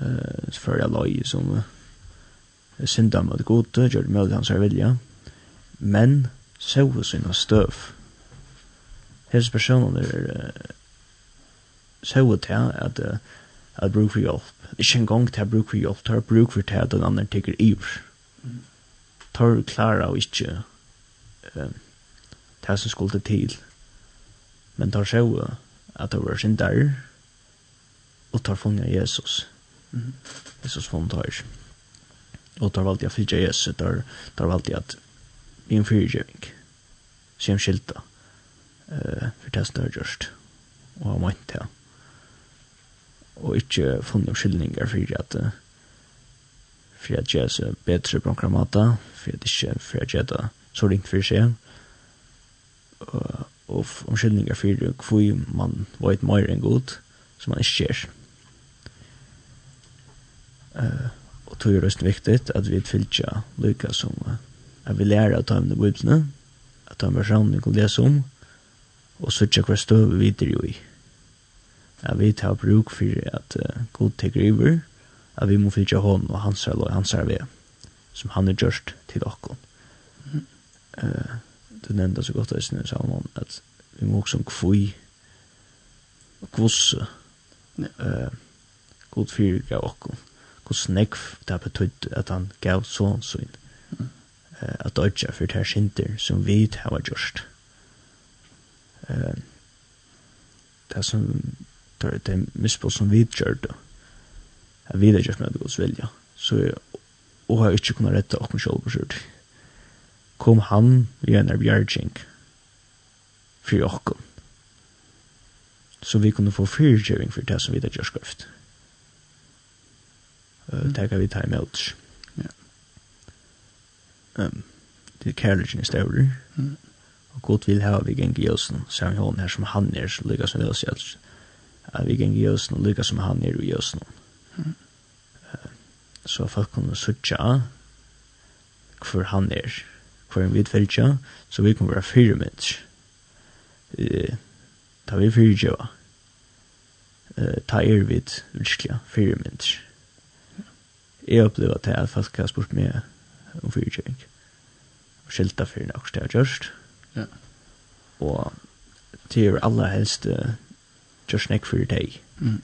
uh, för jag loj som uh, synda mot gott och det med hans vilja. Men så hos sina stöv. Hes personer uh, så hos det att uh, at bruk for hjelp. Ikke en gang til at bruk for hjelp, til at bruk for til at den andre tykker iver. Tar klara og ikke uh, det som skulle til. Men tar sjå at det var sin der, og tar funnet Jesus. Mm. Jesus funnet her. Og tar valgt jeg fyrtja Jesus, tar, tar valgt jeg at i en fyrtjøving, som skilta, uh, for det som det har gjørst, og har meint det og ikke funnet skyldninger for at for at jeg er bedre på en måte, for at ikke for at jeg er så ringt for seg. Og, og om skyldninger for hvor man var et mer enn god som man ikke gjør uh, og tog er det viktig at vi fyller lykke som at vi lærer å ta med det bøyblene at han var sammen vi kan lese om og så ikke hver støv vi videre jo i at vi tar bruk for at uh, god teker iver, at vi må fylgja hånden og hans og hans er vei, som han er gjørst til okkon. Mm. Uh, du nevnte så godt eisen i salmen at vi må også kvui kvosse uh, god fyrir gav okkon, hos nekv det betydd at han gav sånn sånn. uh, at dødja for det her synder som vi har gjørst. Uh, det som tar det misbruk som vi gjør det. Jeg vil ikke med Guds vilja. Så jeg, og har ikke kunnet rette opp selv på skjort. Kom han vi en bjergjeng for åkken. Så vi kunne få fyrtjøving for det som vi gjør skrift. Mm. Det kan vi ta imot. Ja. Um, det er kærligheten i stedet. Mm. Og Gud vil ha vi gjengi oss, sier han her som han er, så lykkes han ved oss alt at vi gikk i jøsen og lykkes som han er i jøsen. Mm. Så folk kunne søtja hvor han er, hvor han vidt fyrtja, så vi kunne være fire mennesker. Ta vi fire tjeva. Ta er vidt virkelig fire mennesker. Jeg opplevde til at folk har spurt meg om fire tjeva. Og skilta fyrir nokst jeg har gjørst. Ja. Og til aller helst gjørs nek fyrir deg. Mm.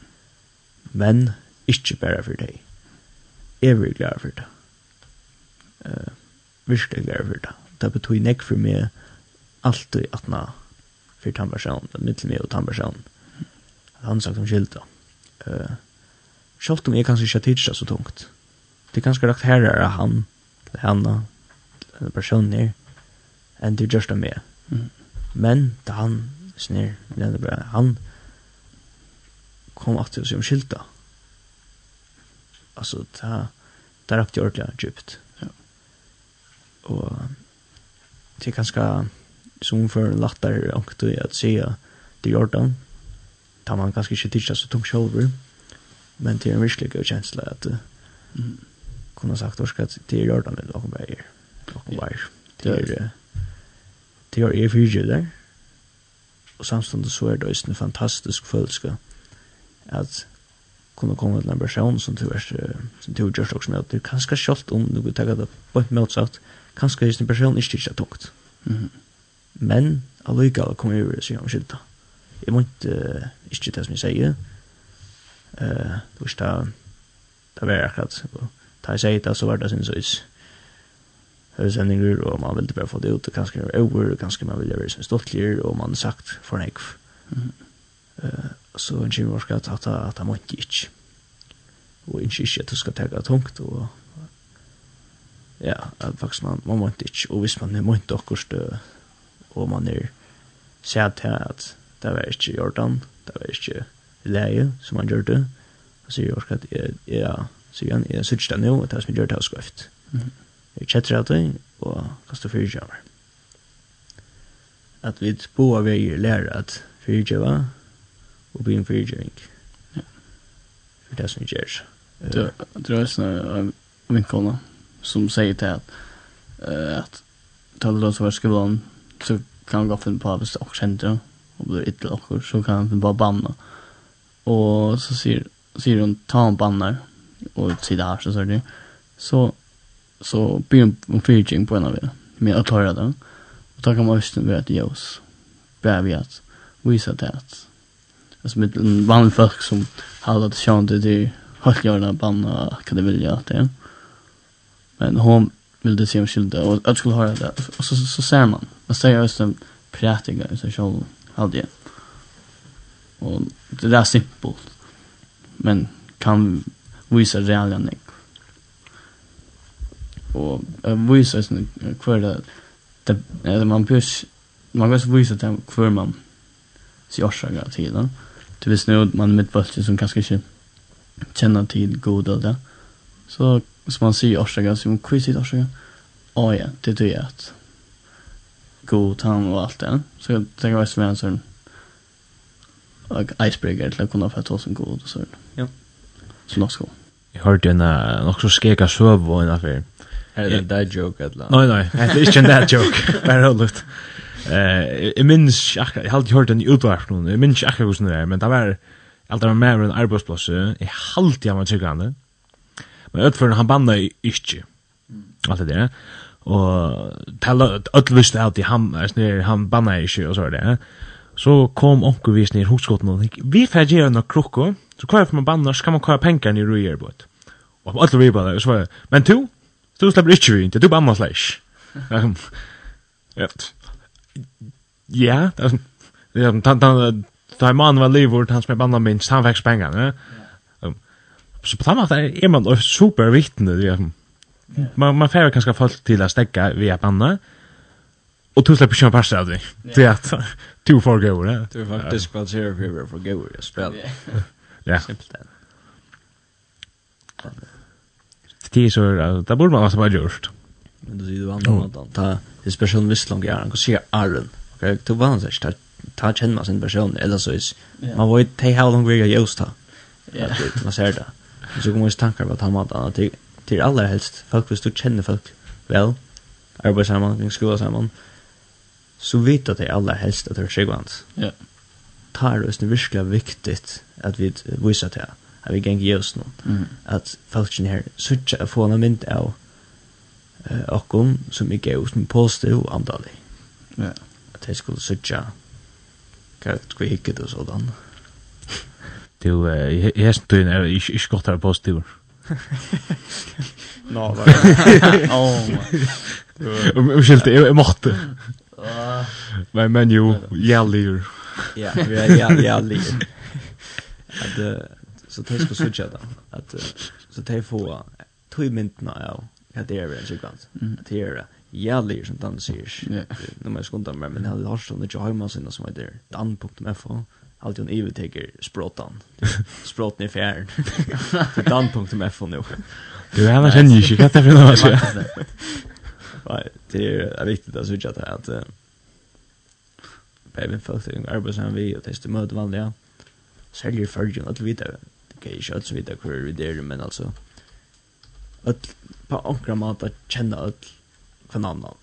Men ikke bare for deg. Jeg vil glad for det. Uh, virkelig glad for det. Det betyr nek for meg alltid at na fyrir tannpersonen, det mittel meg og tannpersonen. Han sagt om skilda. Uh, Sjalt om jeg kanskje ikke tidsa så tungt. Det er ganske rakt herrer av han, til henne, til personen her, enn til gjørst av meg. Mm. Men da han snir, det er bare han, kom att det om skilta. Alltså ta där upp till ordentligt djupt. Ja. Och det är ganska som för lättare att du att se det gör det. Ta man kanske inte titta så tungt shoulder. Men det är en verklig känsla att mm. kunna sagt orska det gör Jordan eller någon väg. Någon väg. Det är det är ju där. Och samtidigt så är det en fantastisk følelse at kunne komme til en person som du er som du gjør også med at du kanskje kjølt om du vil tenke det på en måte sagt kanskje hvis en person ikke ikke tungt men allikevel kommer jeg over og sier om skylda jeg må ikke uh, ikke det som jeg sier. Uh, du vet da det var akkurat og da jeg sier det så var det sin søys. Høysendinger og man ville bare få det ut og kanskje over og kanskje man ville være som stoltligere og man sagt for en ekv. nekv uh, så en kjøy var skatt at at han måtte ikke. Og ikke ikke at du skal tega tungt, og ja, at faktisk man, man måtte ikke, og hvis man er måtte akkurst, og man er sæt til at det var ikke Jordan, det var ikke leie som han gjør det, og så gjør at jeg, jeg, så igjen, jeg synes det nå, at det er som jeg gjør det er skøft. Jeg kjetter av det, og kastet fyrtjøver. At vi på vei lærer at fyrtjøver, og bli en fyrtjøring. Ja. For det som vi gjør. Det er også en vinkona som sier til at at tar det var skolan så kan han gå finne på hvis det også kjente og blir ytterlig okkur så kan han finne på å banne og så sier, sier hun ta han banner og sier det her så sier det så så blir hun en fyrtjøring på en av det med å ta det og da kan man visst være et jøs bare vi at visa det at alltså med en vanlig folk som har att sjön det det helt gärna banna kan det vilja det. Men hon vill det se om skilda och jag skulle höra det. Och så, så, så ser man. Man säger just en prätiga i sig själv. Hade jag. Och det där är simpelt. Men kan visa reella nek. Och uh, visa sån kvar det. Det, man push man björs visa det kvar man sig orsaka tiden du visst nu man är mitt bulten som kanske inte känner till god och det. Så som man säger orsaga, så man kvisar orsaga. Ja, ja, det är det att god han och allt det. Så jag tänker att det är en sån icebreaker till att kunna få ta som god och så. Ja. Så något skål. Jag hörde en något så skeka söv och en affär. Är det en dad joke eller? Nej, nej, det är inte en dad joke. [laughs] Bara roligt. Eh, jag minns jag har alltid hört den i utvarp nu. Jag minns jag hur det är, men det var allt det var mer en arbetsplats. Jag har alltid varit tryggande. Men utförande han bandade inte. Allt det där. Och tala öll visste att han snir han banna inte och så er det. Så kom onkel vis ned hotskotten og vi fer gjera nokre krukko. Så kvar for man banna så kan man köra pengar i rojer bort. Og öll vi bara så var men to du släpper inte vi inte du banna slash. [laughs] Ja. Ja, ja, han han han man var livort han spelade andra minst han fick pengar, va? Så på samma sätt är man super viktig nu. Man man får kanske folk till att stäcka via panna. Och tusen personer passar det. Det är att två folk går ne. Du faktiskt spelar zero fever for går jag spel. Ja. Simpelt. Det är så det borde man ha gjort. Men du sier du andra andan. Ta det speciellt visst långt är han kan se arren. Kirk, du var hans att ta kjenner man sin person, eller så is, man var ikke, hei, how long will just ta? Ja. Man ser det. Så kommer ju tankar vad at han måtte, till till alla helst, folk, visst du känner folk väl. Arbetar samman kring skola samman. så vet att det alla helst att det er tryggvant. Ja. Tar det är virkelig viktigt att vi visar det att vi ganger gjøres noen. Mm. At folk her sørger å få en mynd av uh, okkom som ikke er som positiv og andalig. Ja de skulle sutja hva vi hikket og sådan. [laughs] Du, jeg er sånn er ikke godt her positiv. [laughs] Nå, hva er Unnskyld, [laughs] jeg måtte. Men, men jo, jævlig. Ja, vi er jævlig. Så de skulle sutja da. at, Så de får tog myndene av hva det er vi er sikkert. Det er det jävlig som Dan sier. Nå må jeg skontar meg, men jeg hadde hørt sånn, ikke hjemme sen som heter Dan.fo. Alltid hon evigt tager språtan. Språten i fjärn. Dan.fo nå. Du er annars kjenner ikke, hva vad det är för något. Nej, det är viktigt att switcha at att Bäven folk til arbetsen vi og och testa möte Selger følgen, at vi vet Det kan ju köts vita hvor vi der, men altså, at på ankra måte kjenne känna kan annan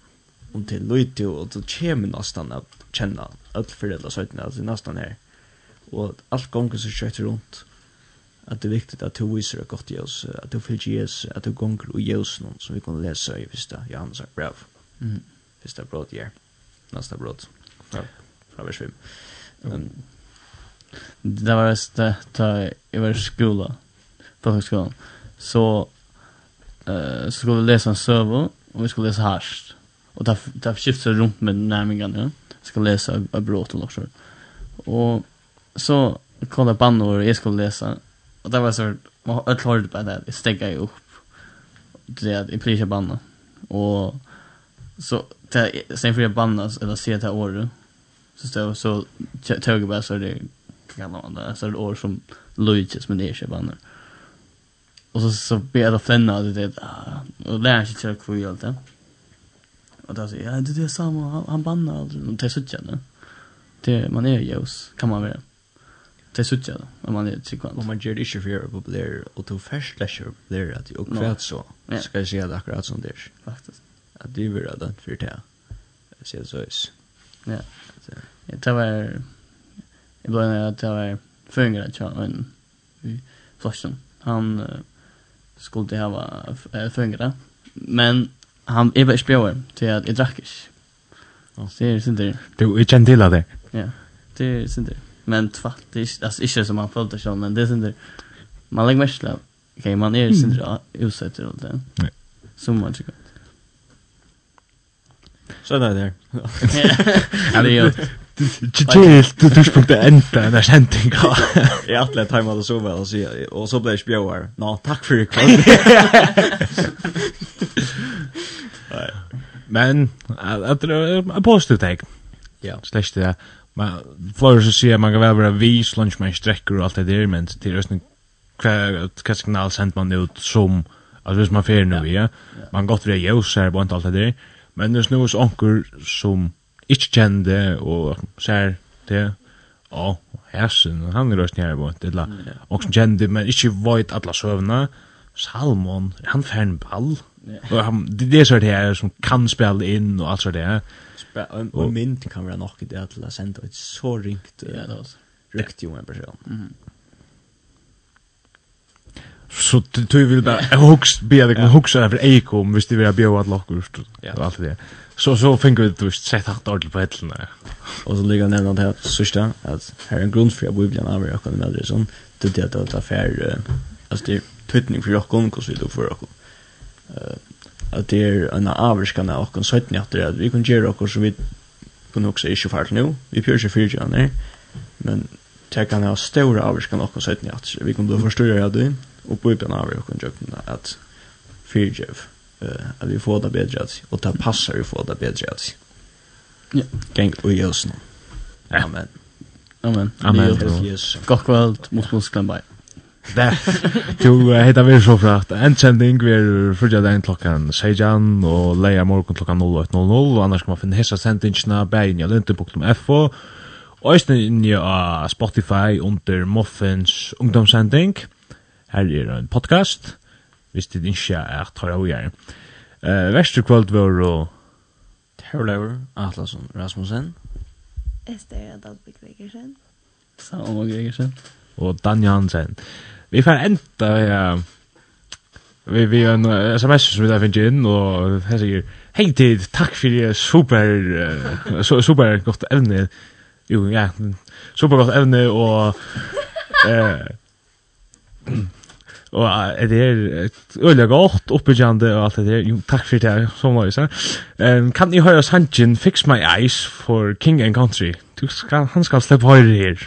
om till Luito och då kommer nästan att känna öll föräldrar sötten alltså nästan här och allt gånger så kött runt. Att det är viktigt att du visar ett gott oss, att du fyllt Jesus, att du gånger och ljus någon som vi kan läsa i första Johannes är brev. mm. första brot ja. Nästa brot. från Fra vers 5 um, det var just det da jeg var i skola. På högskolan. Så eh uh, så skulle vi läsa en servo och vi ska läsa harst. Och där där skiftar runt med närmingen, ja. Ska läsa av bråten och så. Och så kolla bandor jag skulle läsa. Och det var så man öll hörde på det. Jag ju upp. Det är i prisa banna. Och så där sen för jag bannas eller se det här året. Så så så tog jag bara så det kan man det så det år som Luigi som det är bannar. Mm. Och så så ber jag flänna det det och lär sig till kvar allt det. Och då säger jag, det är samma, han, han bannar aldrig. Och det är suttjande. Det, man är jås, kan man väl. Det är suttjande, om man är tryggvant. Om man gör det inte för att göra populär, och då först lär sig populär att jag kvart så, ska jag säga det akkurat som det är. Faktiskt. Att det är väl redan för det här. Jag ser det så is. Ja. Det var, jag blev när jag tar förringar tror jag en, i Flashton. Han, skulle hava uh. Men han är bara spjår till att jag drack inte. Oh. Det är synd det. Du är känd till det. Ja, det är synd det. Men faktiskt är alltså, inte som man följde så men det är synd det. Man lägger mest till Okej, man är synd det utsett till det. Nej. Som man tycker. Så där där. Ja, det är ju. Chill, du du skulle ända den här sändningen. Jag att lätt hemma då så väl och så och så blev spjåar. Nå, for i kveld. Men det er en positiv tag. Ja. Slash det. Men för så sier man kan vel være vis, lunch med strekker og alt det der, men till rösten hva signal sender man ut som alltså hvis man fer nu ja. Man gott det ljus här på alt det der, Men det er snus onker som ikke kjente, og ser det, og hæsen, han er røst nere på, det la, og som kjente, men ikke veit alla søvna, Salmon, han fer en ball, og han, det det er sånn det her som kan spille inn, og alt sånt det her. Og og mynd kan være nok i det til å sende et så ringt, ja, yeah, det var så. riktig jo en person. Så du vil bare, jeg husker, be deg, husker jeg for Eiko, hvis du vil ha bjøret lokkur, og alt det der så så finner du just sett hatt ordentlig på hellene. Og så ligger nevnt her sørste, at her er en grunn for at Bibelen er med dere med det sån til det att ta er alltså det er för jag dere, hvordan vi för for Eh At det är en avskan av och så at det er at vi kan göra och så vi kan också ikke fært nu. vi pjør ikke fyrt gjerne, men det kan ha større avvarskan av dere søytning at vi kan bli forstyrret av det, og av och kan dere at fyrjev. gjerne att vi får det bättre att och det passar vi får det bättre att ja. Gäng och Jesus amen. Amen. Amen. God kväll mot musklan bye Det Du heter vi så fratt. En sändning vi är förja den klockan 16 och leja morgon klockan 08.00 och annars kan man finna hessa sändningarna bägen i lönte.fo og eisen inni av Spotify under Muffins ungdomssending. Her er en podcast hvis det ikke er at tar av gjerne. Uh, Vestre kvöld var og... Terlever, Atlasson, Rasmussen. Esther Adalbik Vegersen. Salma Vegersen. Og Dan Jansen. Vi får enda... Uh, vi vi en uh, sms som vi där finns in og här sier, hej tid tack för det super uh, super gott ämne jo ja super gott ämne och eh Og det er øyelig godt, oppbyggjande og alt det der. Jo, takk for det, som var det, så. Um, kan ni høre sangen Fix My Eyes for King and Country? Du skal, han skal slippe høyre her.